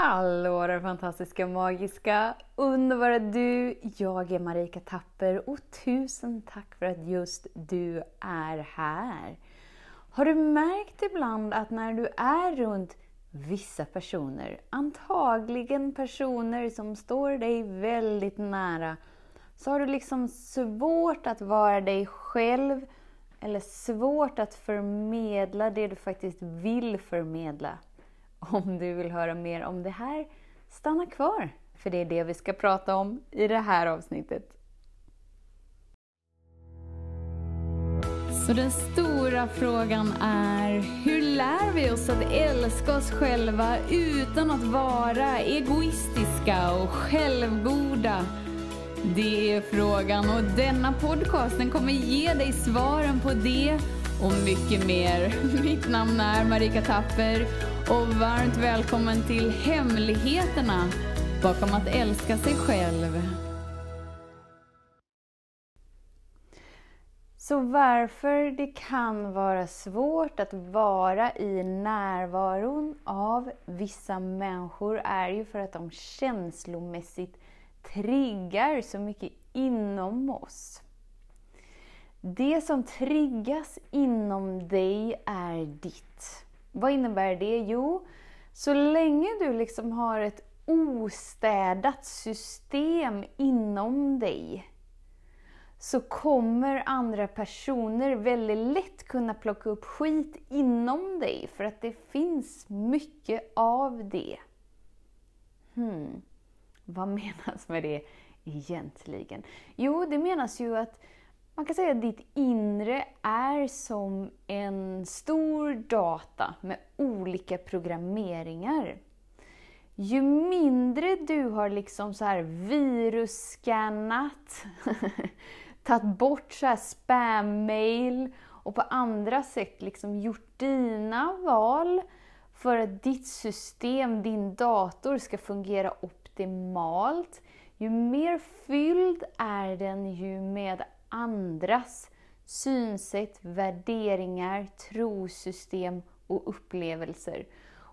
Hallå där fantastiska, magiska, underbara du! Jag är Marika Tapper och tusen tack för att just du är här. Har du märkt ibland att när du är runt vissa personer, antagligen personer som står dig väldigt nära, så har du liksom svårt att vara dig själv eller svårt att förmedla det du faktiskt vill förmedla. Om du vill höra mer om det här, stanna kvar, för det är det vi ska prata om i det här avsnittet. Så den stora frågan är, hur lär vi oss att älska oss själva utan att vara egoistiska och självgoda? Det är frågan och denna podcast den kommer ge dig svaren på det och mycket mer. Mitt namn är Marika Tapper och varmt välkommen till Hemligheterna bakom att älska sig själv. Så varför det kan vara svårt att vara i närvaron av vissa människor är ju för att de känslomässigt triggar så mycket inom oss. Det som triggas inom dig är ditt. Vad innebär det? Jo, så länge du liksom har ett ostädat system inom dig så kommer andra personer väldigt lätt kunna plocka upp skit inom dig för att det finns mycket av det. Hmm. Vad menas med det egentligen? Jo, det menas ju att man kan säga att ditt inre är som en stor data med olika programmeringar. Ju mindre du har liksom så här virusskannat, tagit bort så här spam-mail och på andra sätt liksom gjort dina val för att ditt system, din dator, ska fungera optimalt. Ju mer fylld är den ju med andras synsätt, värderingar, trosystem och upplevelser.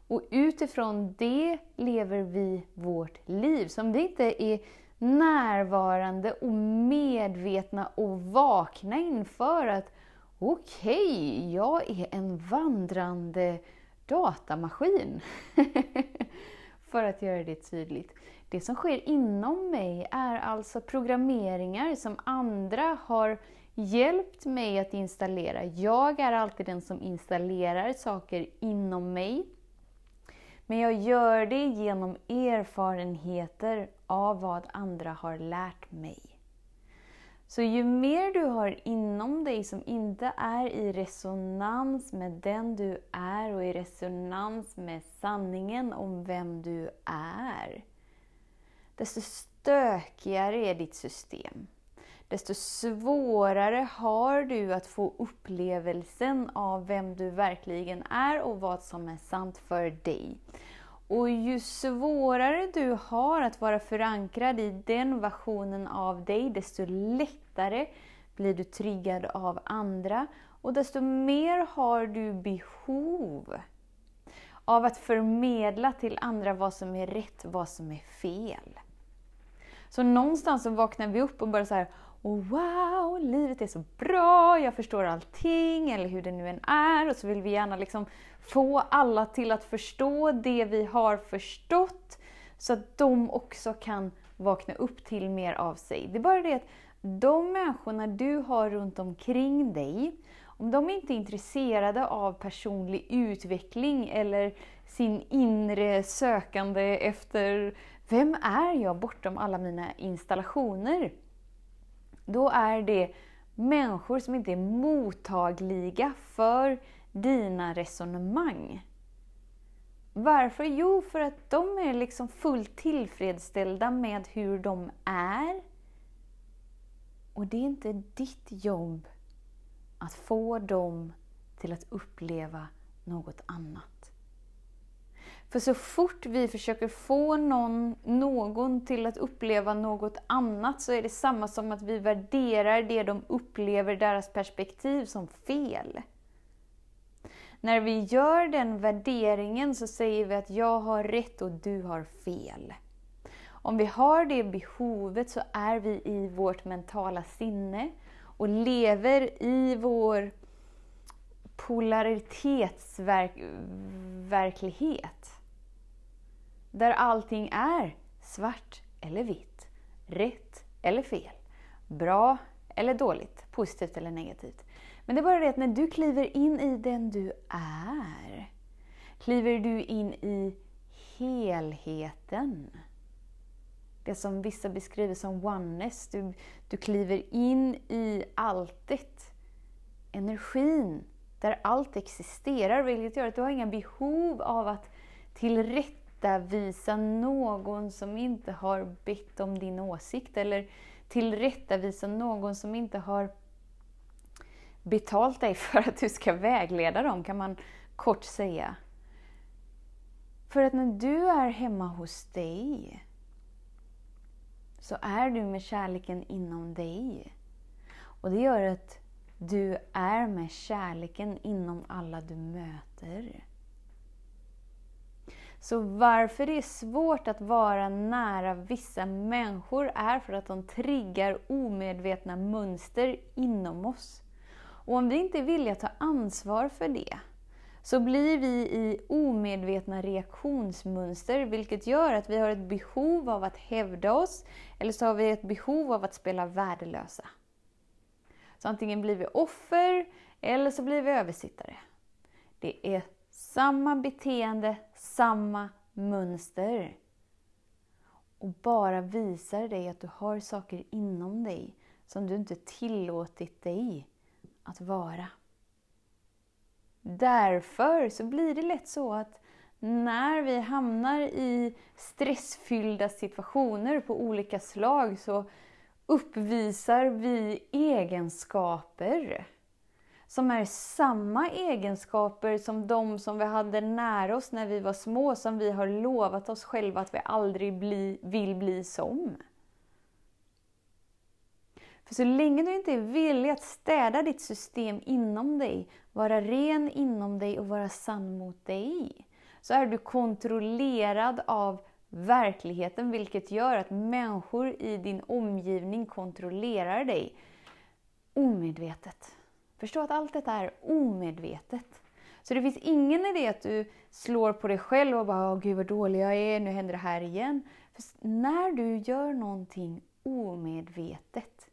Och utifrån det lever vi vårt liv. Så om vi inte är närvarande och medvetna och vakna inför att okej, okay, jag är en vandrande datamaskin. För att göra det tydligt. Det som sker inom mig är alltså programmeringar som andra har hjälpt mig att installera. Jag är alltid den som installerar saker inom mig. Men jag gör det genom erfarenheter av vad andra har lärt mig. Så ju mer du har inom dig som inte är i resonans med den du är och i resonans med sanningen om vem du är, desto stökigare är ditt system. Desto svårare har du att få upplevelsen av vem du verkligen är och vad som är sant för dig. Och ju svårare du har att vara förankrad i den versionen av dig, desto lättare blir du triggad av andra och desto mer har du behov av att förmedla till andra vad som är rätt, vad som är fel. Så någonstans så vaknar vi upp och bara så här, wow, livet är så bra, jag förstår allting, eller hur det nu än är. Och så vill vi gärna liksom få alla till att förstå det vi har förstått, så att de också kan vakna upp till mer av sig. Det är bara det att de människorna du har runt omkring dig, om de inte är intresserade av personlig utveckling eller sin inre sökande efter vem är jag bortom alla mina installationer? Då är det människor som inte är mottagliga för dina resonemang. Varför? Jo, för att de är liksom fullt tillfredsställda med hur de är. Och det är inte ditt jobb att få dem till att uppleva något annat. För så fort vi försöker få någon, någon till att uppleva något annat så är det samma som att vi värderar det de upplever, deras perspektiv, som fel. När vi gör den värderingen så säger vi att jag har rätt och du har fel. Om vi har det behovet så är vi i vårt mentala sinne och lever i vår polaritetsverklighet. Där allting är svart eller vitt, rätt eller fel, bra eller dåligt, positivt eller negativt. Men det är bara det att när du kliver in i den du är, kliver du in i helheten. Det som vissa beskriver som oneness. Du, du kliver in i alltet. Energin där allt existerar, vilket gör att du har inga behov av att tillrättavisa någon som inte har bett om din åsikt, eller tillrättavisa någon som inte har betalt dig för att du ska vägleda dem, kan man kort säga. För att när du är hemma hos dig, så är du med kärleken inom dig. Och det gör att du är med kärleken inom alla du möter. Så varför det är svårt att vara nära vissa människor är för att de triggar omedvetna mönster inom oss. Och om vi inte är villiga att ta ansvar för det, så blir vi i omedvetna reaktionsmönster, vilket gör att vi har ett behov av att hävda oss, eller så har vi ett behov av att spela värdelösa. Så antingen blir vi offer, eller så blir vi översittare. Det är samma beteende, samma mönster. Och bara visar dig att du har saker inom dig som du inte tillåtit dig att vara. Därför så blir det lätt så att när vi hamnar i stressfyllda situationer på olika slag så uppvisar vi egenskaper som är samma egenskaper som de som vi hade nära oss när vi var små, som vi har lovat oss själva att vi aldrig bli, vill bli som. För så länge du inte är villig att städa ditt system inom dig, vara ren inom dig och vara sann mot dig, så är du kontrollerad av verkligheten, vilket gör att människor i din omgivning kontrollerar dig omedvetet. Förstå att allt detta är omedvetet. Så det finns ingen idé att du slår på dig själv och bara Åh, gud vad dålig jag är, nu händer det här igen. För när du gör någonting omedvetet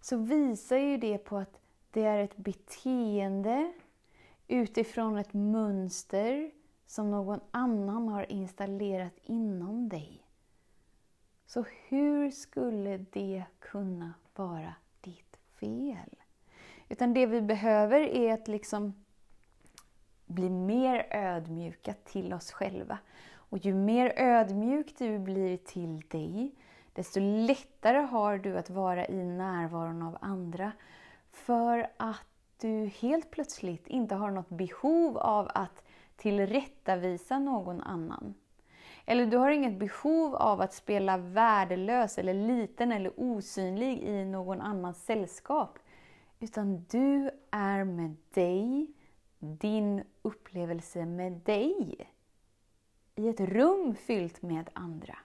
så visar ju det på att det är ett beteende utifrån ett mönster som någon annan har installerat inom dig. Så hur skulle det kunna vara ditt fel? Utan det vi behöver är att liksom bli mer ödmjuka till oss själva. Och ju mer ödmjuk du blir till dig, desto lättare har du att vara i närvaron av andra. För att du helt plötsligt inte har något behov av att tillrättavisa någon annan. Eller du har inget behov av att spela värdelös eller liten eller osynlig i någon annans sällskap. Utan du är med dig, din upplevelse med dig. I ett rum fyllt med andra.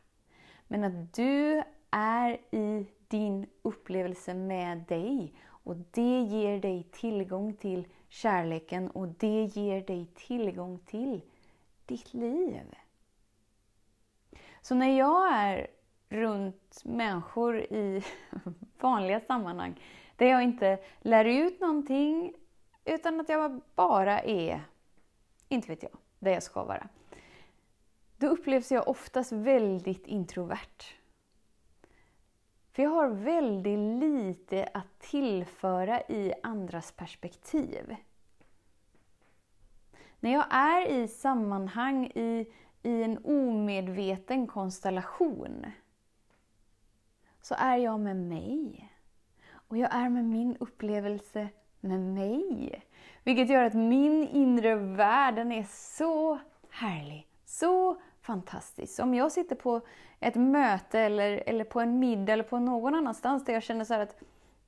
Men att du är i din upplevelse med dig och det ger dig tillgång till kärleken och det ger dig tillgång till ditt liv. Så när jag är runt människor i vanliga sammanhang där jag inte lär ut någonting utan att jag bara är, inte vet jag, där jag ska vara. Då upplevs jag oftast väldigt introvert. För jag har väldigt lite att tillföra i andras perspektiv. När jag är i sammanhang, i, i en omedveten konstellation, så är jag med mig. Och jag är med min upplevelse med mig. Vilket gör att min inre värld, den är så härlig, så fantastisk. Om jag sitter på ett möte eller, eller på en middag eller på någon annanstans där jag känner så att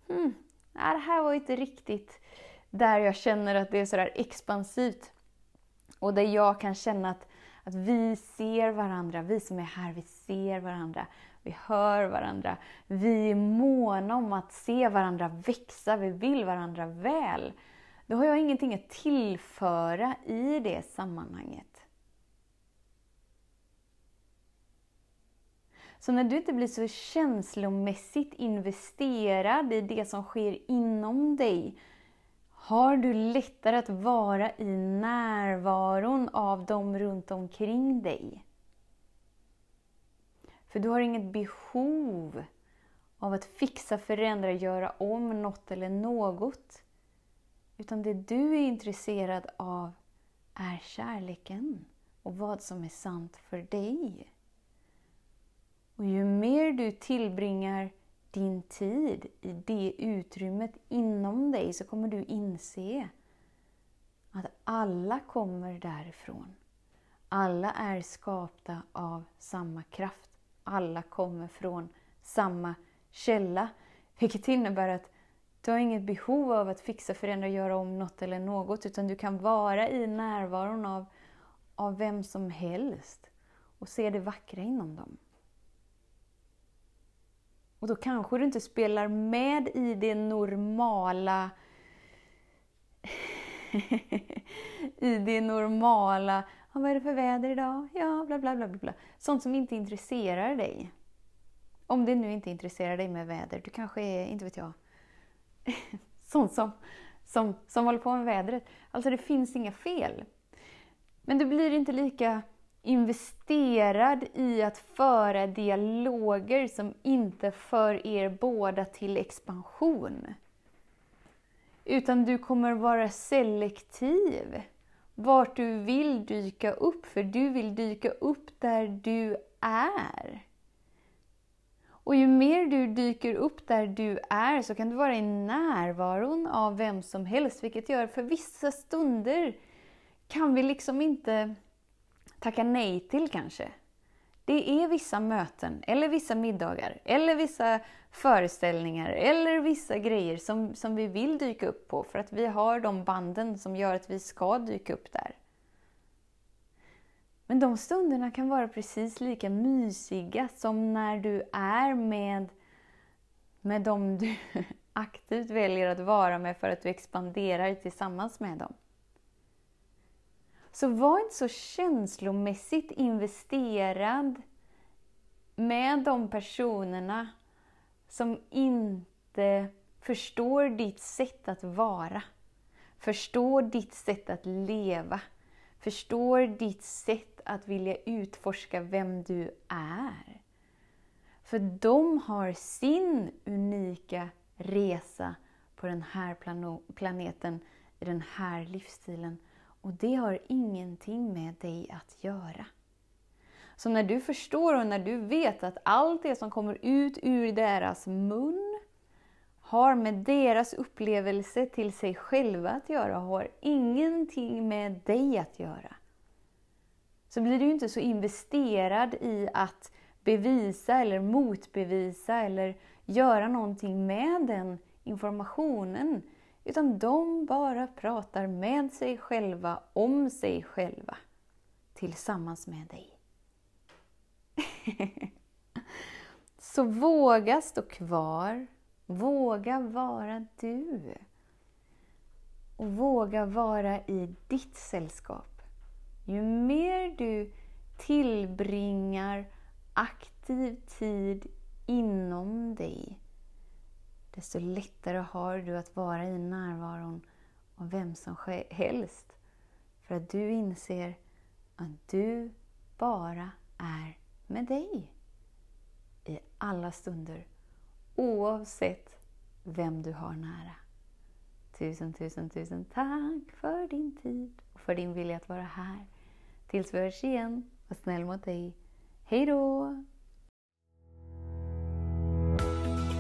hmm, det här var inte riktigt där jag känner att det är sådär expansivt. Och där jag kan känna att, att vi ser varandra, vi som är här, vi ser varandra. Vi hör varandra. Vi är måna om att se varandra växa, vi vill varandra väl. Då har jag ingenting att tillföra i det sammanhanget. Så när du inte blir så känslomässigt investerad i det som sker inom dig, har du lättare att vara i närvaron av dem runt omkring dig. För du har inget behov av att fixa, förändra, göra om något eller något. Utan det du är intresserad av är kärleken och vad som är sant för dig. Och ju mer du tillbringar din tid i det utrymmet inom dig så kommer du inse att alla kommer därifrån. Alla är skapta av samma kraft. Alla kommer från samma källa. Vilket innebär att du har inget behov av att fixa, förändra, göra om något eller något. Utan du kan vara i närvaron av, av vem som helst och se det vackra inom dem. Och då kanske du inte spelar med i det normala i det normala. Ja, vad är det för väder idag? Ja, bla bla bla bla. Sånt som inte intresserar dig. Om det nu inte intresserar dig med väder. Du kanske är, inte vet jag, sån som, som, som håller på med vädret. Alltså det finns inga fel. Men du blir inte lika investerad i att föra dialoger som inte för er båda till expansion. Utan du kommer vara selektiv vart du vill dyka upp, för du vill dyka upp där du är. Och ju mer du dyker upp där du är så kan du vara i närvaron av vem som helst, vilket gör för vissa stunder kan vi liksom inte tacka nej till kanske. Det är vissa möten, eller vissa middagar, eller vissa föreställningar, eller vissa grejer som, som vi vill dyka upp på för att vi har de banden som gör att vi ska dyka upp där. Men de stunderna kan vara precis lika mysiga som när du är med, med dem du aktivt väljer att vara med för att du expanderar tillsammans med dem. Så var inte så känslomässigt investerad med de personerna som inte förstår ditt sätt att vara. Förstår ditt sätt att leva. Förstår ditt sätt att vilja utforska vem du är. För de har sin unika resa på den här planeten, i den här livsstilen. Och det har ingenting med dig att göra. Så när du förstår och när du vet att allt det som kommer ut ur deras mun har med deras upplevelse till sig själva att göra, har ingenting med dig att göra. Så blir du inte så investerad i att bevisa eller motbevisa eller göra någonting med den informationen. Utan de bara pratar med sig själva, om sig själva, tillsammans med dig. Så våga stå kvar. Våga vara du. Och våga vara i ditt sällskap. Ju mer du tillbringar aktiv tid inom dig, desto lättare har du att vara i närvaron av vem som helst. För att du inser att du bara är med dig i alla stunder, oavsett vem du har nära. Tusen, tusen, tusen tack för din tid och för din vilja att vara här. Tills vi hörs igen, var snäll mot dig. Hej då!